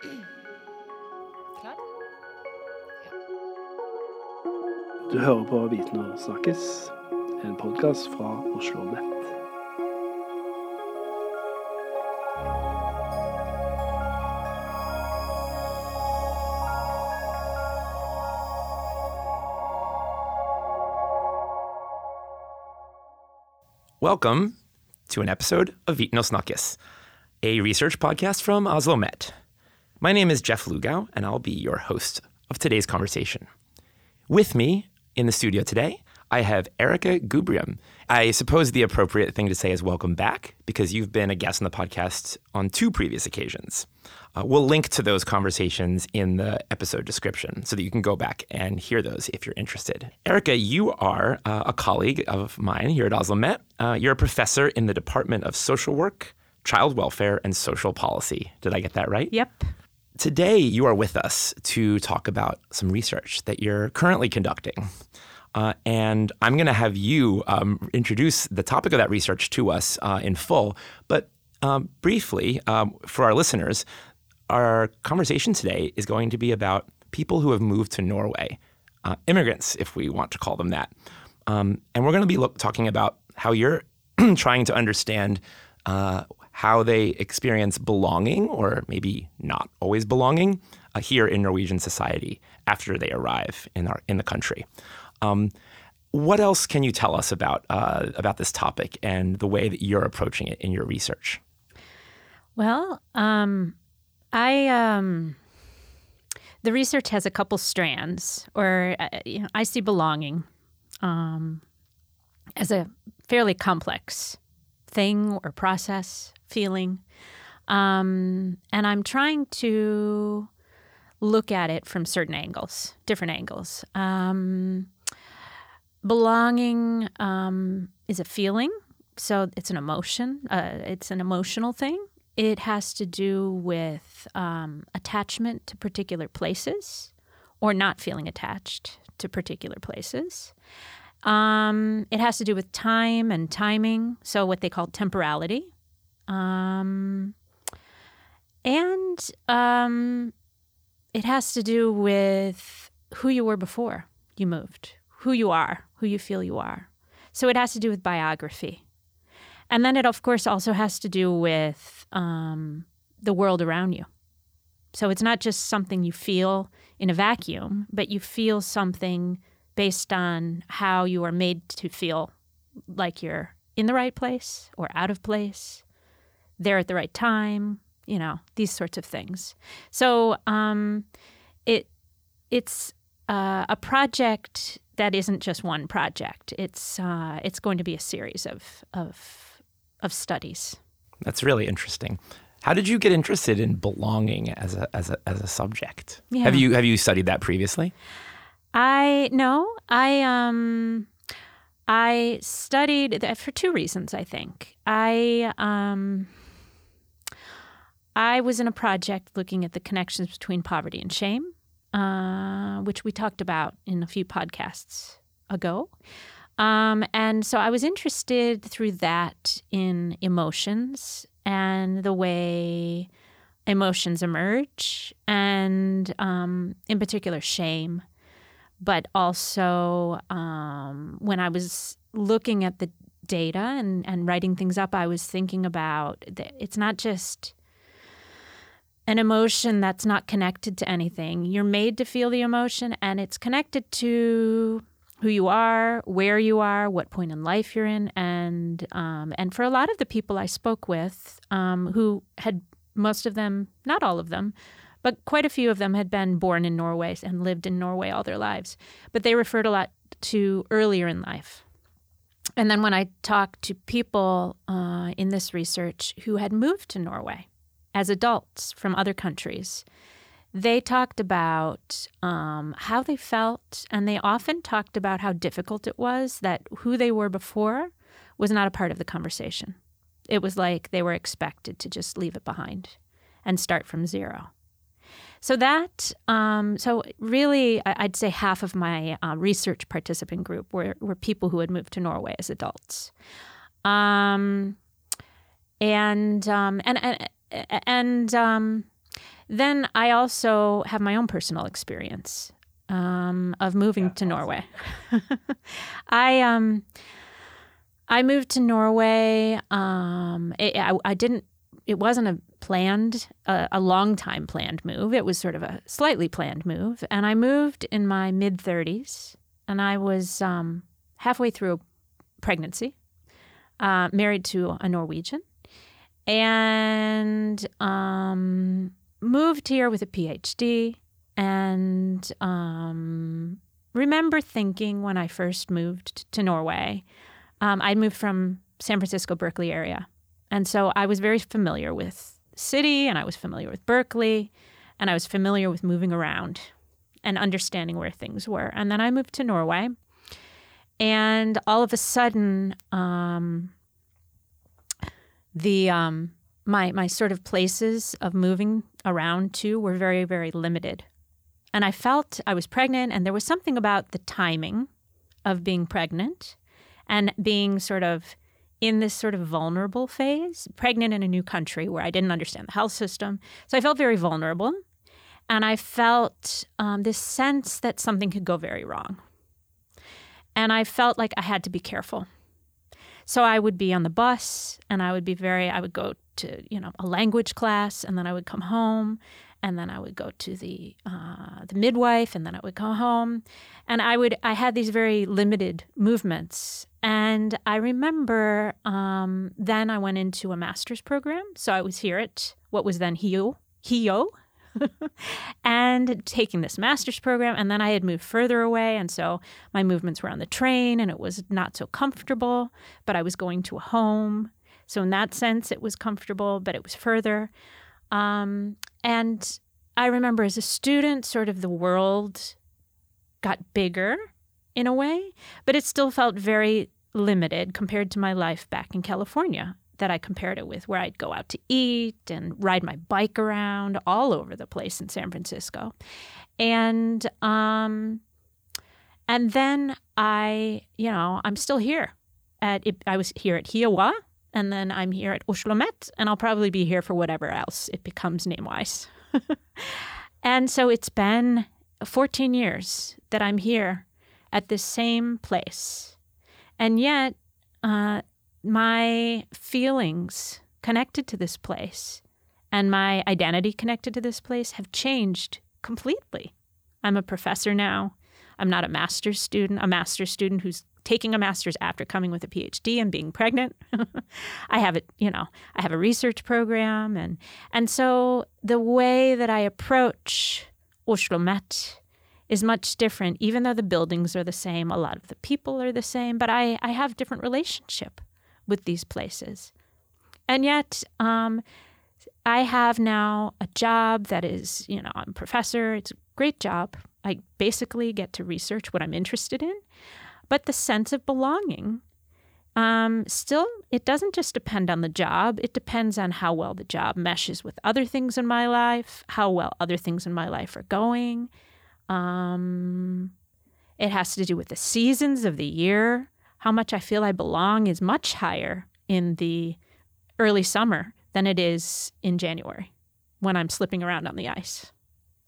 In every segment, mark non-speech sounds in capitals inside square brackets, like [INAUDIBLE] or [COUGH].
Klar? Du hører på Viten og snakkis, en podkast fra OsloMet. Welcome to an episode of Viten og snakkis, a research podcast from Oslo Met. My name is Jeff Lugau, and I'll be your host of today's conversation. With me in the studio today, I have Erika Gubrium. I suppose the appropriate thing to say is welcome back because you've been a guest on the podcast on two previous occasions. Uh, we'll link to those conversations in the episode description so that you can go back and hear those if you're interested. Erica, you are uh, a colleague of mine here at Oslo Met. Uh, you're a professor in the Department of Social Work, Child Welfare, and Social Policy. Did I get that right? Yep. Today, you are with us to talk about some research that you're currently conducting. Uh, and I'm going to have you um, introduce the topic of that research to us uh, in full. But um, briefly, um, for our listeners, our conversation today is going to be about people who have moved to Norway, uh, immigrants, if we want to call them that. Um, and we're going to be look, talking about how you're [CLEARS THROAT] trying to understand uh, how they experience belonging, or maybe not always belonging, uh, here in Norwegian society after they arrive in our in the country. Um, what else can you tell us about uh, about this topic and the way that you're approaching it in your research? Well, um, I um, the research has a couple strands, or uh, you know, I see belonging um, as a fairly complex thing or process, feeling, um, and I'm trying to look at it from certain angles, different angles. Um, belonging um, is a feeling, so it's an emotion. Uh, it's an emotional thing. It has to do with um, attachment to particular places or not feeling attached to particular places. Um, it has to do with time and timing, so what they call temporality. Um, and um, it has to do with who you were before you moved, who you are, who you feel you are. So it has to do with biography. And then it, of course, also has to do with um, the world around you. So it's not just something you feel in a vacuum, but you feel something based on how you are made to feel like you're in the right place or out of place, there at the right time, you know, these sorts of things. So um, it it's uh, a project that isn't just one project. It's uh, it's going to be a series of of of studies. That's really interesting. How did you get interested in belonging as a as a as a subject? Yeah. Have you have you studied that previously? I no, I um I studied for two reasons, I think. I um I was in a project looking at the connections between poverty and shame, uh, which we talked about in a few podcasts ago. Um, and so I was interested through that in emotions and the way emotions emerge, and um, in particular, shame. But also, um, when I was looking at the data and, and writing things up, I was thinking about that it's not just an emotion that's not connected to anything. You're made to feel the emotion, and it's connected to who you are, where you are, what point in life you're in, and um, and for a lot of the people I spoke with, um, who had most of them, not all of them, but quite a few of them had been born in Norway and lived in Norway all their lives, but they referred a lot to earlier in life. And then when I talked to people uh, in this research who had moved to Norway as adults from other countries, they talked about um, how they felt, and they often talked about how difficult it was that who they were before was not a part of the conversation. It was like they were expected to just leave it behind and start from zero. So that, um, so really, I'd say half of my uh, research participant group were, were people who had moved to Norway as adults, um, and um, and and and um, then I also have my own personal experience um, of moving to Norway. [LAUGHS] I um, I moved to Norway. Um, it, I, I didn't. It wasn't a planned, uh, a long time planned move. It was sort of a slightly planned move, and I moved in my mid thirties, and I was um, halfway through a pregnancy, uh, married to a Norwegian, and um, moved here with a PhD and um, remember thinking when I first moved to Norway, um, I moved from San Francisco, Berkeley area. And so I was very familiar with city and I was familiar with Berkeley and I was familiar with moving around and understanding where things were. And then I moved to Norway. And all of a sudden, um, the um, my my sort of places of moving around to were very very limited. And I felt I was pregnant, and there was something about the timing of being pregnant and being sort of in this sort of vulnerable phase, pregnant in a new country where I didn't understand the health system. So I felt very vulnerable. And I felt um, this sense that something could go very wrong. And I felt like I had to be careful. So I would be on the bus and I would be very, I would go to, you know, a language class and then I would come home and then I would go to the uh, the midwife, and then I would go home, and I would I had these very limited movements, and I remember um, then I went into a master's program, so I was here at what was then HiO HiO. And taking this master's program, and then I had moved further away, and so my movements were on the train, and it was not so comfortable. But I was going to a home, so in that sense, it was comfortable, but it was further. Um, and I remember as a student, sort of the world got bigger in a way, but it still felt very limited compared to my life back in California that I compared it with, where I'd go out to eat and ride my bike around all over the place in San Francisco. And um, and then I, you know, I'm still here. At I was here at HiOA, and then I'm here at OsloMet, and I'll probably be here for whatever else it becomes name wise. [LAUGHS] and so it's been 14 years that I'm here at the same place. And yet, uh, my feelings connected to this place and my identity connected to this place have changed completely. I'm a professor now. I'm not a master's student, a master's student who's taking a master's after coming with a PhD and being pregnant. [LAUGHS] I have it, you know, I have a research program and and so the way that I approach OsloMet is much different, even though the buildings are the same, a lot of the people are the same, but I, I have different relationship with these places. And yet, um, I have now a job that is, you know, I'm a professor. It's a great job. I basically get to research what I'm interested in. But the sense of belonging, um, still, it doesn't just depend on the job. It depends on how well the job meshes with other things in my life, how well other things in my life are going. Um, it has to do with the seasons of the year. How much I feel I belong is much higher in the early summer than it is in January when I'm slipping around on the ice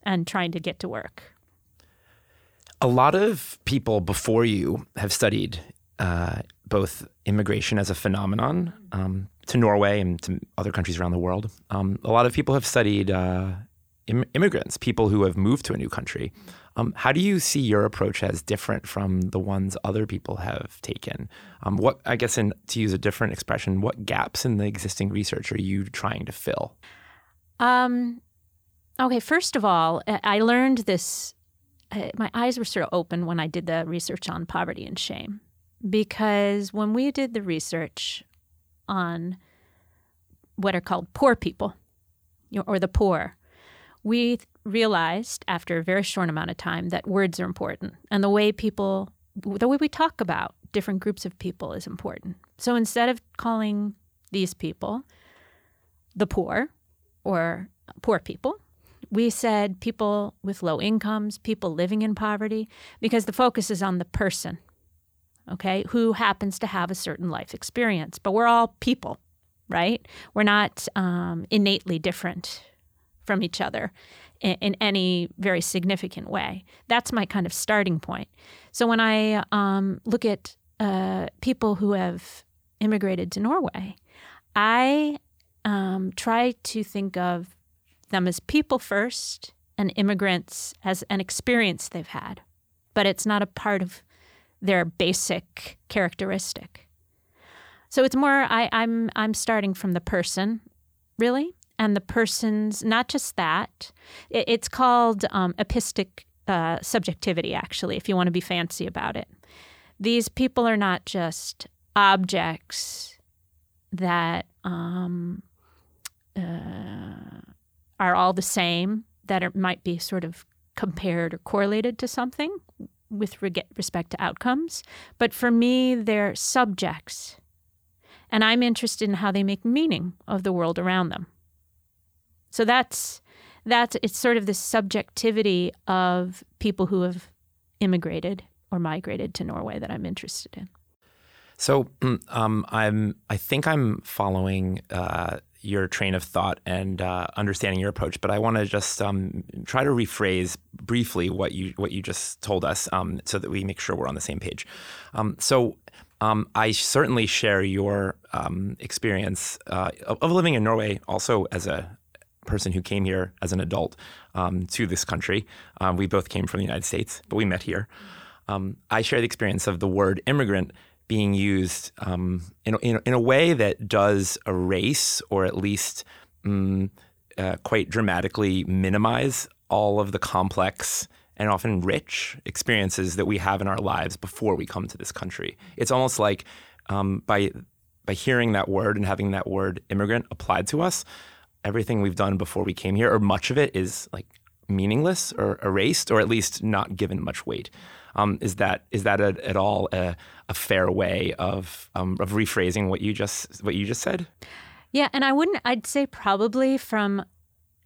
and trying to get to work. A lot of people before you have studied uh, both immigration as a phenomenon um, to Norway and to other countries around the world. Um, a lot of people have studied uh, Im- immigrants, people who have moved to a new country. Um, how do you see your approach as different from the ones other people have taken? Um, what, I guess, in, to use a different expression, what gaps in the existing research are you trying to fill? Um, okay, first of all, I learned this my eyes were sort of open when I did the research on poverty and shame. Because when we did the research on what are called poor people or the poor, we realized after a very short amount of time that words are important and the way people, the way we talk about different groups of people is important. So instead of calling these people the poor or poor people, we said people with low incomes, people living in poverty, because the focus is on the person, okay, who happens to have a certain life experience. But we're all people, right? We're not um, innately different from each other in, in any very significant way. That's my kind of starting point. So when I um, look at uh, people who have immigrated to Norway, I um, try to think of them as people first and immigrants as an experience they've had, but it's not a part of their basic characteristic. So it's more I, I'm I'm starting from the person, really, and the person's not just that. It, it's called um, epistic uh, subjectivity, actually, if you want to be fancy about it. These people are not just objects that um, uh, are all the same, that are, might be sort of compared or correlated to something with respect to outcomes. But for me, they're subjects. And I'm interested in how they make meaning of the world around them. So that's that's it's sort of the subjectivity of people who have immigrated or migrated to Norway that I'm interested in. So [CLEARS THROAT] um, I'm I think I'm following uh, your train of thought and uh, understanding your approach, but I want to just um, try to rephrase briefly what you what you just told us, um, so that we make sure we're on the same page. Um, so. Um, I certainly share your um, experience uh, of, living in Norway, also as a person who came here as an adult um, to this country. we both came from the United States, but we met here. I share the experience of the word immigrant being used um, in, in, in, a way that does erase or at least um, uh, quite dramatically minimize all of the complex and often rich experiences that we have in our lives before we come to this country. It's almost like um, by by hearing that word and having that word immigrant applied to us, everything we've done before we came here, or much of it, is like meaningless or erased, or at least not given much weight. Um, is that is that a, at all a, a, fair way of um, of rephrasing what you just what you just said? Yeah, and I wouldn't. I'd say probably from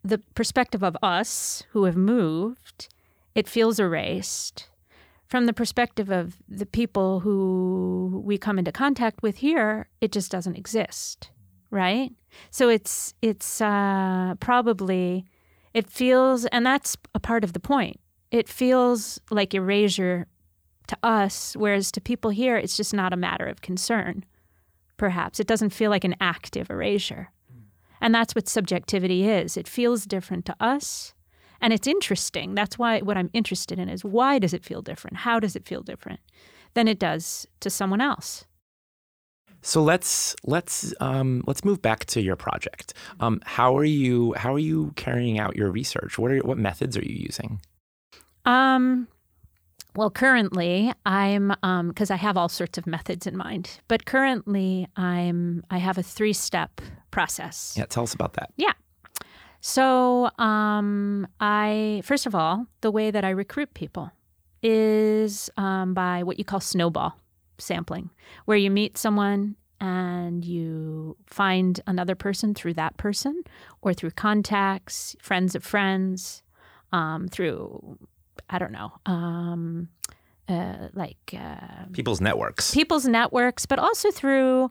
the perspective of us who have moved, it feels erased. From the perspective of the people who we come into contact with here, it just doesn't exist, right? So it's it's uh, probably it feels, and that's a part of the point it feels like erasure to us, whereas to people here, it's just not a matter of concern, perhaps. It doesn't feel like an active erasure. And that's what subjectivity is. It feels different to us, and it's interesting. That's why what I'm interested in is why does it feel different? How does it feel different than it does to someone else? So let's let's um, let's move back to your project. Um, how are you how are you carrying out your research? What are what methods are you using? Um, well, currently I'm because um, I have all sorts of methods in mind, but currently I'm I have a three step process. Yeah, tell us about that. Yeah. So um, I first of all, the way that I recruit people is um, by what you call snowball sampling, where you meet someone and you find another person through that person or through contacts, friends of friends, um, through I don't know, um, uh, like uh, people's networks, people's networks, but also through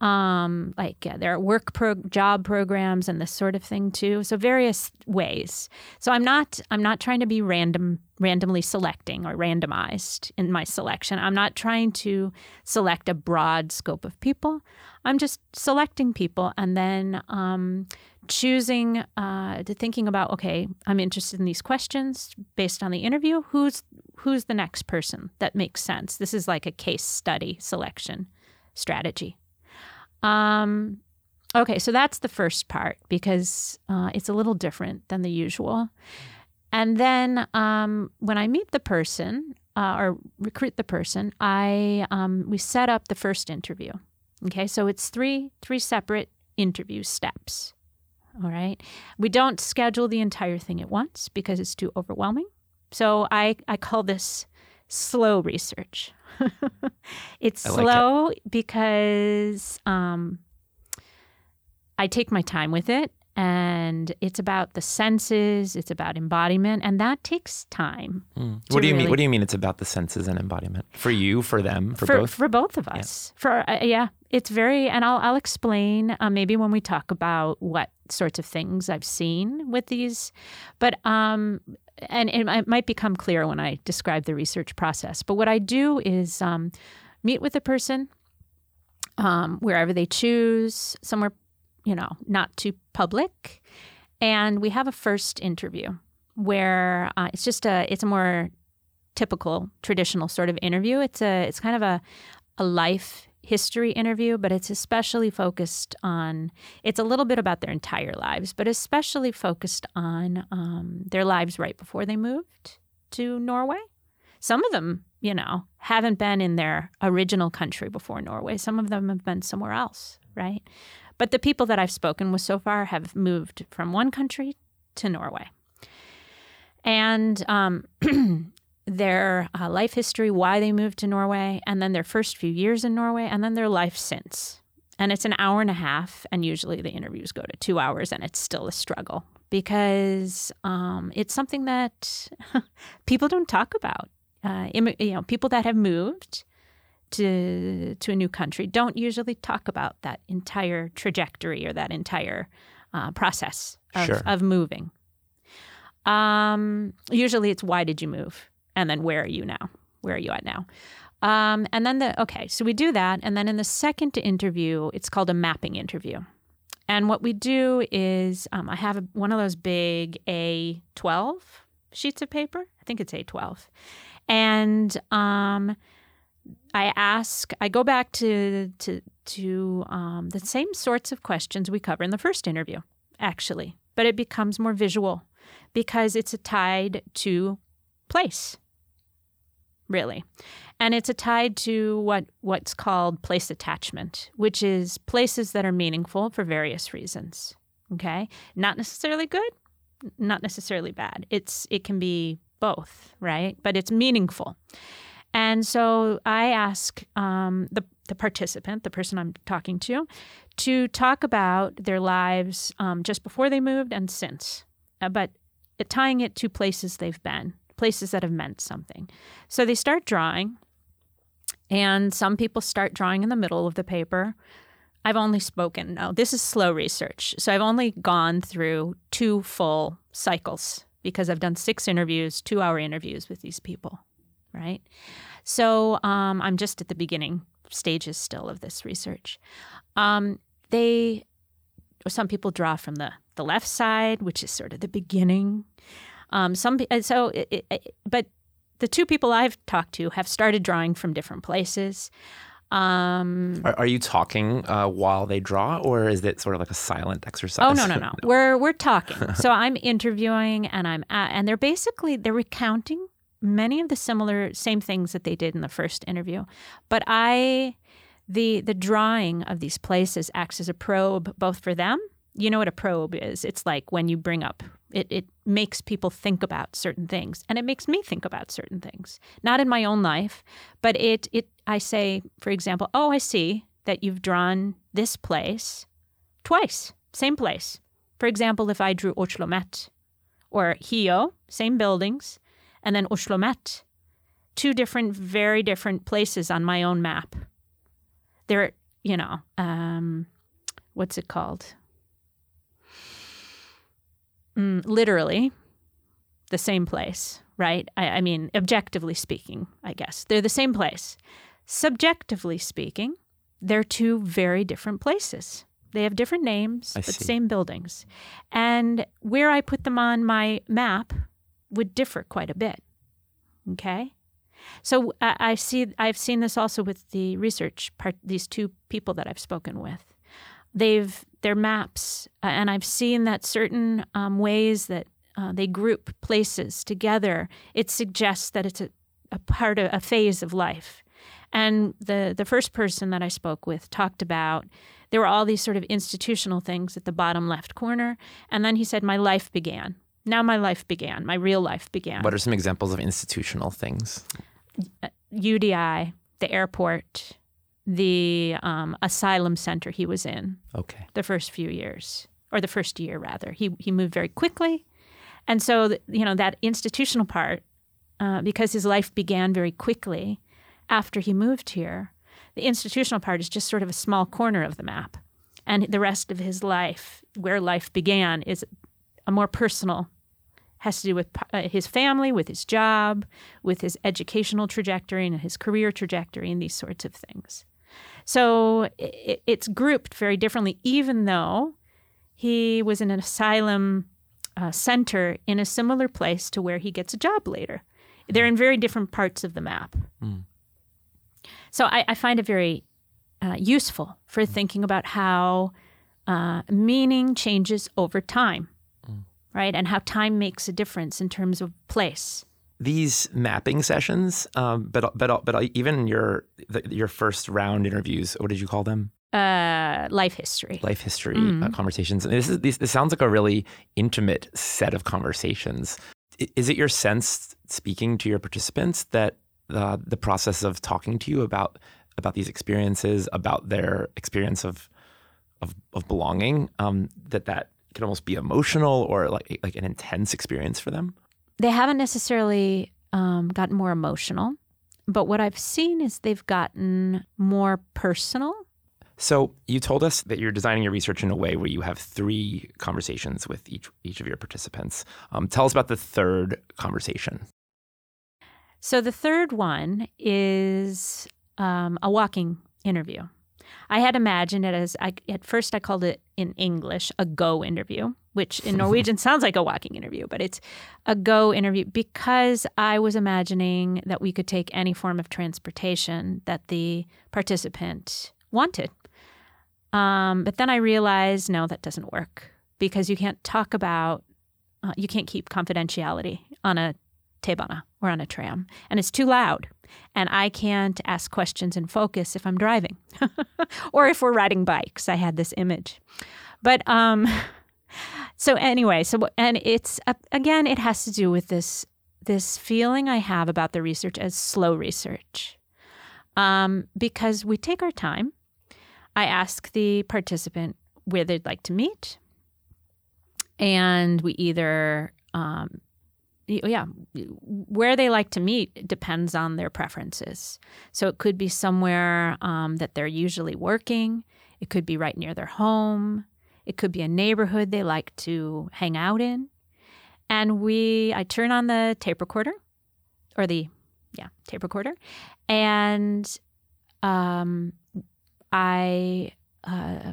um, like uh, there are work pro- job programs and this sort of thing too. So various ways. So I'm not I'm not trying to be random randomly selecting or randomized in my selection. I'm not trying to select a broad scope of people. I'm just selecting people and then um, choosing uh, to thinking about okay i'm interested in these questions based on the interview who's who's the next person that makes sense this is like a case study selection strategy um, okay so that's the first part because uh, it's a little different than the usual and then um, when i meet the person uh, or recruit the person i um, we set up the first interview okay so it's three three separate interview steps all right. We don't schedule the entire thing at once because it's too overwhelming. So I, I call this slow research. [LAUGHS] it's like slow it. because um, I take my time with it and it's about the senses, it's about embodiment, and that takes time. Mm. What do you really- mean? What do you mean? It's about the senses and embodiment for you, for them, for, both. for both of us. For uh, yeah, it's very, and I'll I'll explain uh, maybe when we talk about what sorts of things I've seen with these, but um, and it, might- become clear when I describe the research process. But what I do is um, meet with the person um, wherever they choose, somewhere you know not too public, and we have a first interview where uh, it's just a it's a more typical traditional sort of interview. It's a it's kind of a a life history interview, but it's especially focused on it's a little bit about their entire lives, but especially focused on um, their lives right before they moved to Norway. Some of them, you know, haven't been in their original country before Norway. Some of them have been somewhere else, right? But the people that I've spoken with so far have moved from one country to Norway. And um, [CLEARS THROAT] their uh, life history, why they moved to Norway, and then their first few years in Norway, and then their life since. And it's an hour and a half, and usually the interviews go to two hours, and it's still a struggle because um, it's something that [LAUGHS] people don't talk about. Uh, you know, people that have moved to to a new country don't usually talk about that entire trajectory or that entire uh, process of, Sure. of moving. Um, usually, it's why did you move, and then where are you now? Where are you at now? Um, and then the okay, so we do that, and then in the second interview, it's called a mapping interview. And what we do is, um, I have a, one of those big A12 sheets of paper. I think it's A12, and um, I ask. I go back to to to um, the same sorts of questions we cover in the first interview, actually, but it becomes more visual because it's tied to place, really, and it's a tied to what what's called place attachment, which is places that are meaningful for various reasons. Okay, not necessarily good, not necessarily bad. It's it can be both, right? But it's meaningful. And so I ask um, the, the participant, the person I'm talking to, to talk about their lives um, just before they moved and since, uh, but tying it to places they've been, places that have meant something. So they start drawing, and some people start drawing in the middle of the paper. I've only spoken, no, this is slow research. So I've only gone through two full cycles because I've done six interviews, two hour interviews with these people, right? So um, I'm just at the beginning stages still of this research. Um, they, some people draw from the, the left side, which is sort of the beginning. Um, some so, it, it, but the two people I've talked to have started drawing from different places. Um, Are, are you talking uh, while they draw, or is it sort of like a silent exercise? Oh no no no. [LAUGHS] We're we're talking. [LAUGHS] so I'm interviewing and I'm at, and they're basically they're recounting many of the similar same things that they did in the first interview. But I the the drawing of these places acts as a probe both for them. You know what a probe is? It's like when you bring up it it makes people think about certain things and it makes me think about certain things. Not in my own life, but it it I say for example, "Oh, I see that you've drawn this place twice, same place. For example, if I drew Oslo Met or Hio, same buildings, and then Oslo Met, two different, very different places on my own map. They're, you know, um, what's it called? Mm, literally the same place, right? I, I mean, objectively speaking, I guess. They're the same place. Subjectively speaking, they're two very different places. They have different names, I but see. same buildings. And where I put them on my map would differ quite a bit. Okay? So I, I see I've seen this also with the research part these two people that I've spoken with. They've their maps uh, and I've seen that certain um, ways that uh, they group places together, it suggests that it's a, a part of a phase of life. And the the first person that I spoke with talked about there were all these sort of institutional things at the bottom left corner, and then he said, "My life began." Now my life began. My real life began. What are some examples of institutional things? UDI, the airport, the um, asylum center he was in Okay. the first few years, or the first year rather. He he moved very quickly, and so you know that institutional part, uh, because his life began very quickly after he moved here. The institutional part is just sort of a small corner of the map, and the rest of his life, where life began, is a more personal has to do with uh, his family, with his job, with his educational trajectory and his career trajectory, and these sorts of things. So it, it's grouped very differently, even though he was in an asylum uh, center in a similar place to where he gets a job later. They're in very different parts of the map. Mm. So I, I, find it very uh, useful for thinking about how uh, meaning changes over time right? And how time makes a difference in terms of place. These mapping sessions, um, but but but even your the, your first round interviews, what did you call them? Uh, life history. Life history mm. uh, conversations. This is this, this sounds like a really intimate set of conversations. Is it your sense, speaking to your participants, that uh, the process of talking to you about about these experiences, about their experience of of, of belonging, um, that that can almost be emotional or like like an intense experience for them? They haven't necessarily um, gotten more emotional, but what I've seen is they've gotten more personal. So you told us that you're designing your research in a way where you have three conversations with each each of your participants. Um, tell us about the third conversation. So the third one is um, a walking interview. I had imagined it as I, at first I called it in English a go interview, which in Norwegian sounds like a walking interview, but it's a go interview because I was imagining that we could take any form of transportation that the participant wanted. Um, but then I realized no, that doesn't work because you can't talk about, uh, you can't keep confidentiality on a T-bana or on a tram, and it's too loud. And I can't ask questions and focus if I'm driving [LAUGHS] or if we're riding bikes. I had this image. But um, [LAUGHS] so anyway, so and it's uh, again, it has to do with this this feeling I have about the research as slow research, um, because we take our time. I ask the participant where they'd like to meet, and we either um, yeah, where they like to meet depends on their preferences. So it could be somewhere um, that they're usually working. It could be right near their home. It could be a neighborhood they like to hang out in. And we, I turn on the tape recorder, or the, yeah, tape recorder, and um, I, uh,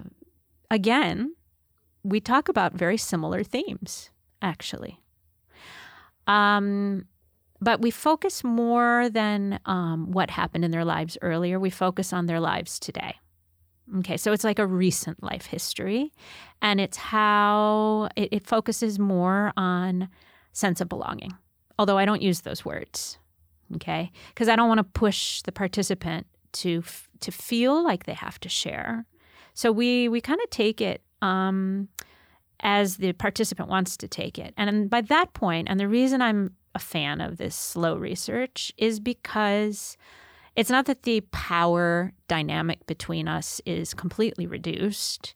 again, we talk about very similar themes, actually. Um, but we focus more than um, what happened in their lives earlier. We focus on their lives today. Okay, so it's like a recent life history, and it's how it, it focuses more on sense of belonging. Although I don't use those words, okay, because I don't want to push the participant to to feel like they have to share. So we we kind of take it. Um, as the participant wants to take it. And by that point, and the reason I'm a fan of this slow research is because it's not that the power dynamic between us is completely reduced,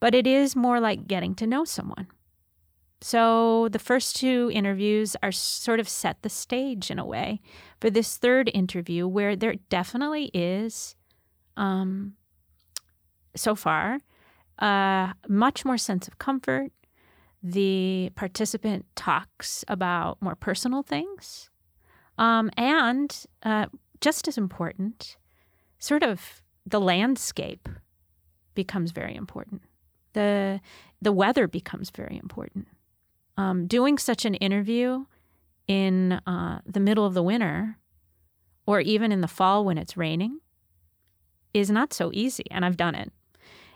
but it is more like getting to know someone. So the first two interviews are sort of set the stage in a way for this third interview where there definitely is, um, so far, a much more sense of comfort. The participant talks about more personal things. Um, and uh, just as important, sort of the landscape becomes very important. The, the weather becomes very important. Um, doing such an interview in uh, the middle of the winter or even in the fall when it's raining is not so easy. And I've done it.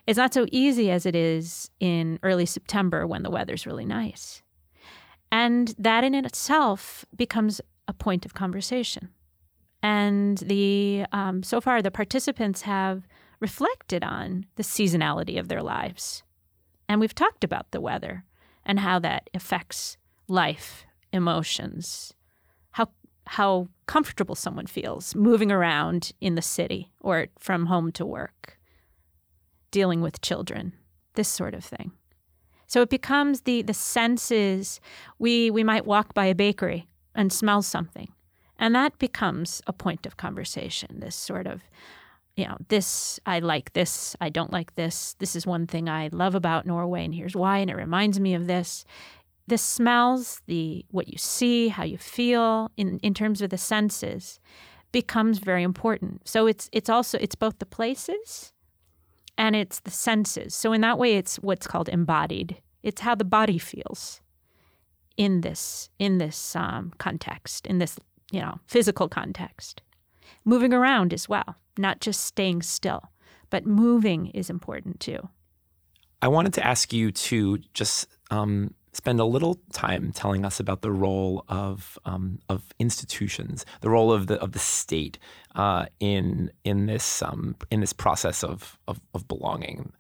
It's not so easy as it is in early September when the weather's really nice. And that in itself becomes a point of conversation. And the um, so far the participants have reflected on the seasonality of their lives. And we've talked about the weather and how that affects life, emotions, how how comfortable someone feels moving around in the city or from home to work dealing with children, this sort of thing. So it becomes the the senses. We we might walk by a bakery and smell something, and that becomes a point of conversation. This sort of you know, this, I like this, I don't like this. This is one thing I love about Norway, and here's why, and it reminds me of this. The smells, the what you see, how you feel in, in terms of the senses becomes very important. So it's it's also it's both the places and it's the senses. So in that way it's what's called embodied. It's how the body feels in this in this um, context, in this, you know, physical context. Moving around as well not just staying still, but moving is important too. I wanted to ask you to just um, spend a little time telling us about the role of um, of institutions, the role of the of the state uh, in in this um, in this process of of, of belonging.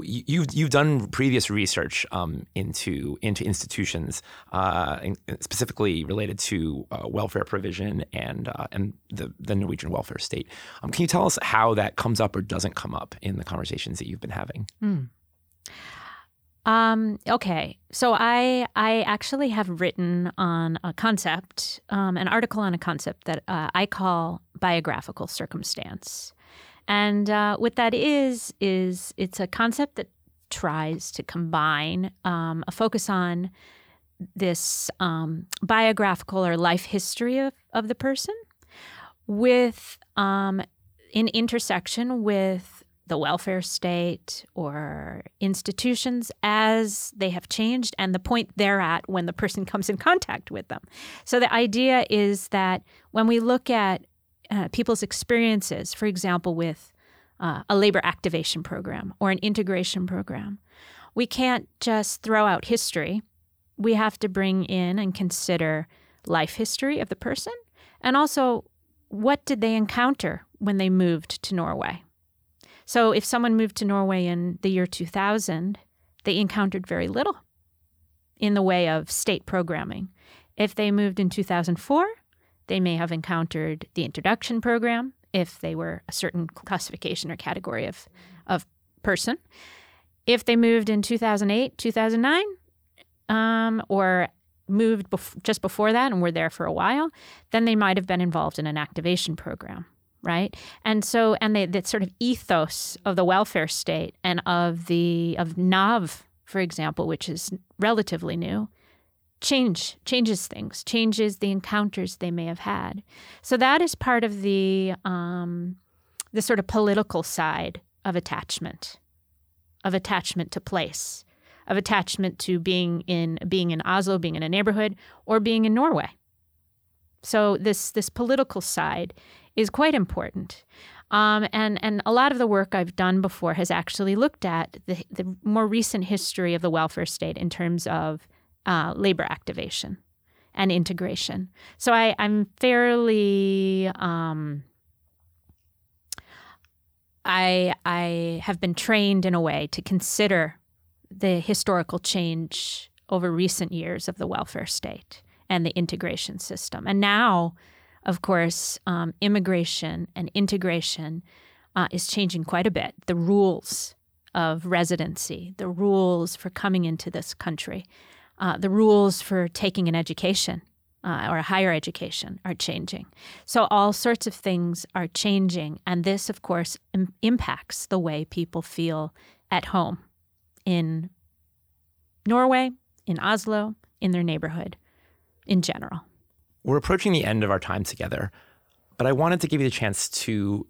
You've you've done previous research um, into into institutions, uh, specifically related to uh, welfare provision and uh, and the the Norwegian welfare state. Um, can you tell us how that comes up or doesn't come up in the conversations that you've been having? Mm. Um, okay, so I I actually have written on a concept, um, an article on a concept that uh, I call biographical circumstance. And uh, what that is, is it's a concept that tries to combine um, a focus on this um, biographical or life history of, of the person with um, in intersection with the welfare state or institutions as they have changed and the point they're at when the person comes in contact with them. So the idea is that when we look at uh, people's experiences, for example, with uh, a labor activation program or an integration program. We can't just throw out history. We have to bring in and consider life history of the person and also what did they encounter when they moved to Norway. So if someone moved to Norway in the year 2000, they encountered very little in the way of state programming. If they moved in 2004, they may have encountered the introduction program if they were a certain classification or category of, of person. If they moved in 2008, 2009, um, or moved bef- just before that and were there for a while, then they might have been involved in an activation program, right? And so, and they, that sort of ethos of the welfare state and of the of NAV, for example, which is relatively new, change changes things changes the encounters they may have had. So that is part of the um, the sort of political side of attachment of attachment to place of attachment to being in being in Oslo being in a neighborhood or being in Norway. So this this political side is quite important. Um, and and a lot of the work I've done before has actually looked at the, the more recent history of the welfare state in terms of uh, labor activation and integration. So I, am fairly. Um, I I have been trained in a way to consider the historical change over recent years of the welfare state and the integration system, and now, of course, um, immigration and integration uh, is changing quite a bit. The rules of residency, the rules for coming into this country uh, the rules for taking an education uh, or a higher education are changing. So all sorts of things are changing. And this, of course, Im- impacts the way people feel at home in Norway, in Oslo, in their neighborhood in general. We're approaching the end of our time together, but I wanted to give you the chance to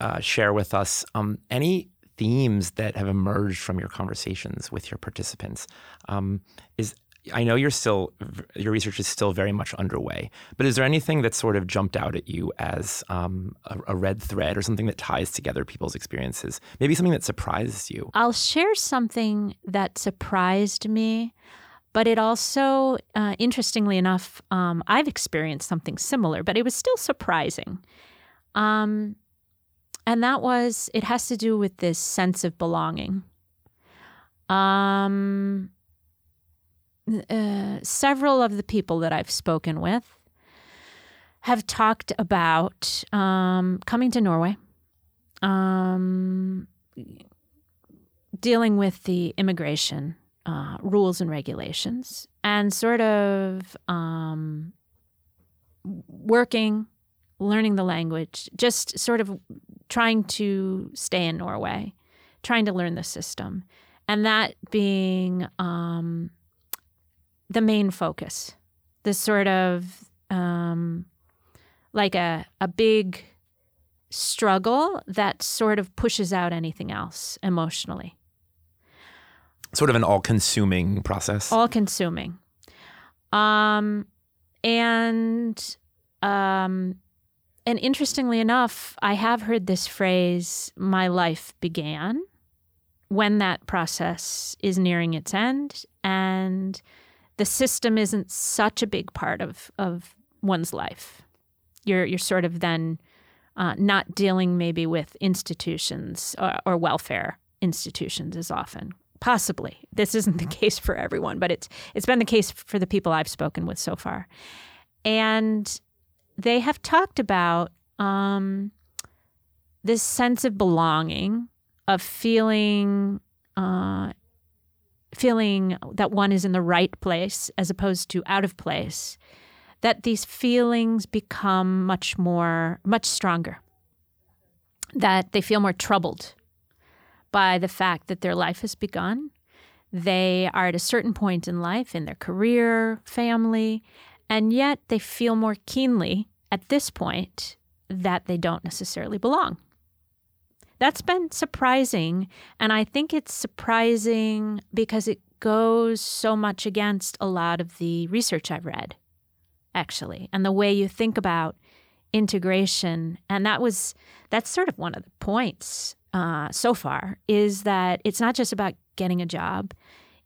uh, share with us um, any themes that have emerged from your conversations with your participants. Um, is I know you're still your research is still very much underway, but is there anything that sort of jumped out at you as um, a, a, red thread or something that ties together people's experiences? Maybe something that surprised you. I'll share something that surprised me, but it also, uh, interestingly enough, um, I've experienced something similar, but it was still surprising. Um, and that was it has to do with this sense of belonging. Um, uh, several of the people that I've spoken with have talked about um, coming to Norway, um, dealing with the immigration uh, rules and regulations and sort of um, working, learning the language, just sort of trying to stay in Norway, trying to learn the system, and that being um, the main focus. This sort of um, like a, a big struggle that sort of pushes out anything else emotionally. Sort of an all consuming process. All consuming. Um, and um, and interestingly enough, I have heard this phrase, my life began, when that process is nearing its end and the system isn't such a big part of, of one's life. You're, you're sort of then uh, not dealing maybe with institutions or, or welfare institutions as often. Possibly. This isn't the [LAUGHS] case for everyone, but it's it's been the case for the people I've spoken with so far. And they have talked about um, this sense of belonging, of feeling uh, feeling that one is in the right place as opposed to out of place. That these feelings become much more, much stronger. That they feel more troubled by the fact that their life has begun. They are at a certain point in life, in their career, family, and yet they feel more keenly at this point that they don't necessarily belong. That's been surprising. And I think it's surprising because it goes so much against a lot of the research I've read, actually, and the way you think about integration. And that was, that's sort of one of the points uh, so far is that it's not just about getting a job,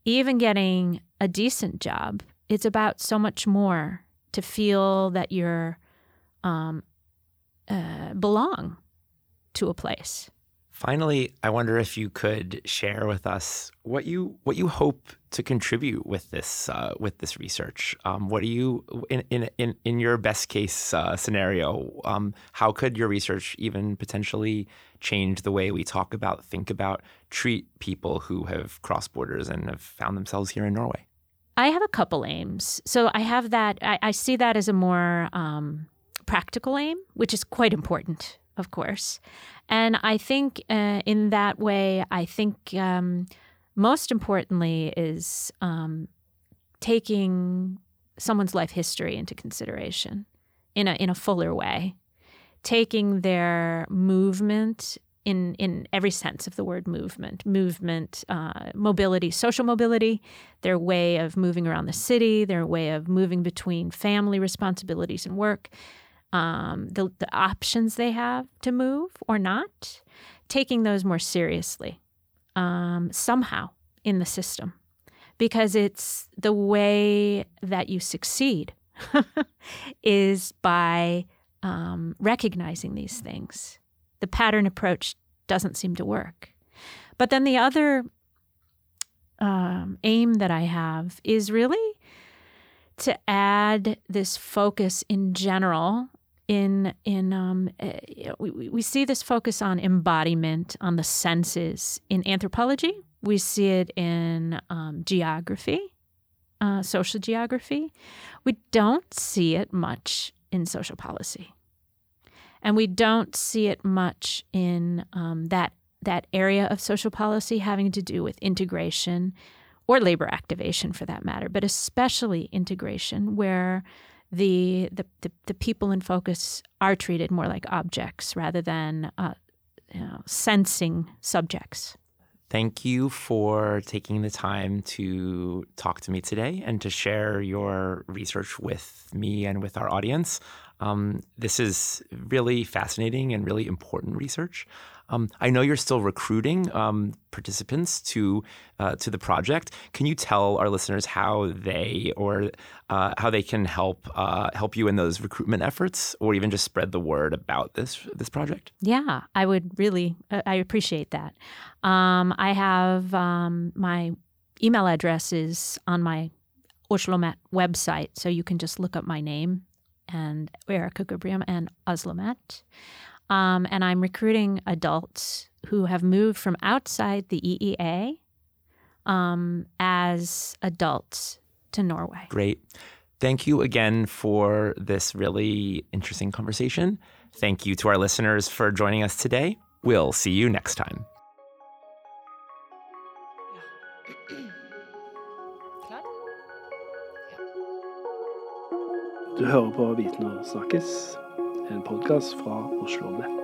even getting a decent job it's about so much more to feel that you're um, uh, belong to a place. Finally, I wonder if you could share with us what you what you hope to contribute with this uh, with this research. Um, what do you in in in, your best case uh, scenario? Um, how could your research even potentially change the way we talk about, think about, treat people who have crossed borders and have found themselves here in Norway? I have a couple aims. So I have that, I, I see that as a more um, practical aim, which is quite important, of course. And I think uh, in that way, I think um, most importantly is um, taking someone's life history into consideration in a, in a fuller way, taking their movement in in every sense of the word movement movement uh, mobility social mobility their way of moving around the city their way of moving between family responsibilities and work um, the, the options they have to move or not taking those more seriously um, somehow in the system. Because it's the way that you succeed [LAUGHS] is by um, recognizing these things the pattern approach doesn't seem to work. But then the other um, aim that I have is really to add this focus in general. In in um, uh, we, we see this focus on embodiment on the senses in anthropology. We see it in um, geography, uh, social geography. We don't see it much in social policy and we don't see it much in um, that that area of social policy having to do with integration or labor activation for that matter, but especially integration, where the the, the, the people in focus are treated more like objects rather than uh, you know, sensing subjects. Thank you for taking the time to talk to me today and to share your research with me and with our audience. Um, this is really fascinating and really important research. Um, I know you're still recruiting um, participants to uh, to the project. Can you tell our listeners how they or uh, how they can help uh, help you in those recruitment efforts, or even just spread the word about this this project? Yeah, I would really uh, I appreciate that. Um, I have um, my email address is on my OsloMet website, so you can just look up my name and Erika Gubrium and OsloMet. Um, and I'm recruiting adults who have moved from outside the EEA um, as adults to Norway. Great. Thank you again for this really interesting conversation. Thank you to our listeners for joining us today. We'll see you next time. Du hører på Viten snakkes, en podkast fra Oslo Nett.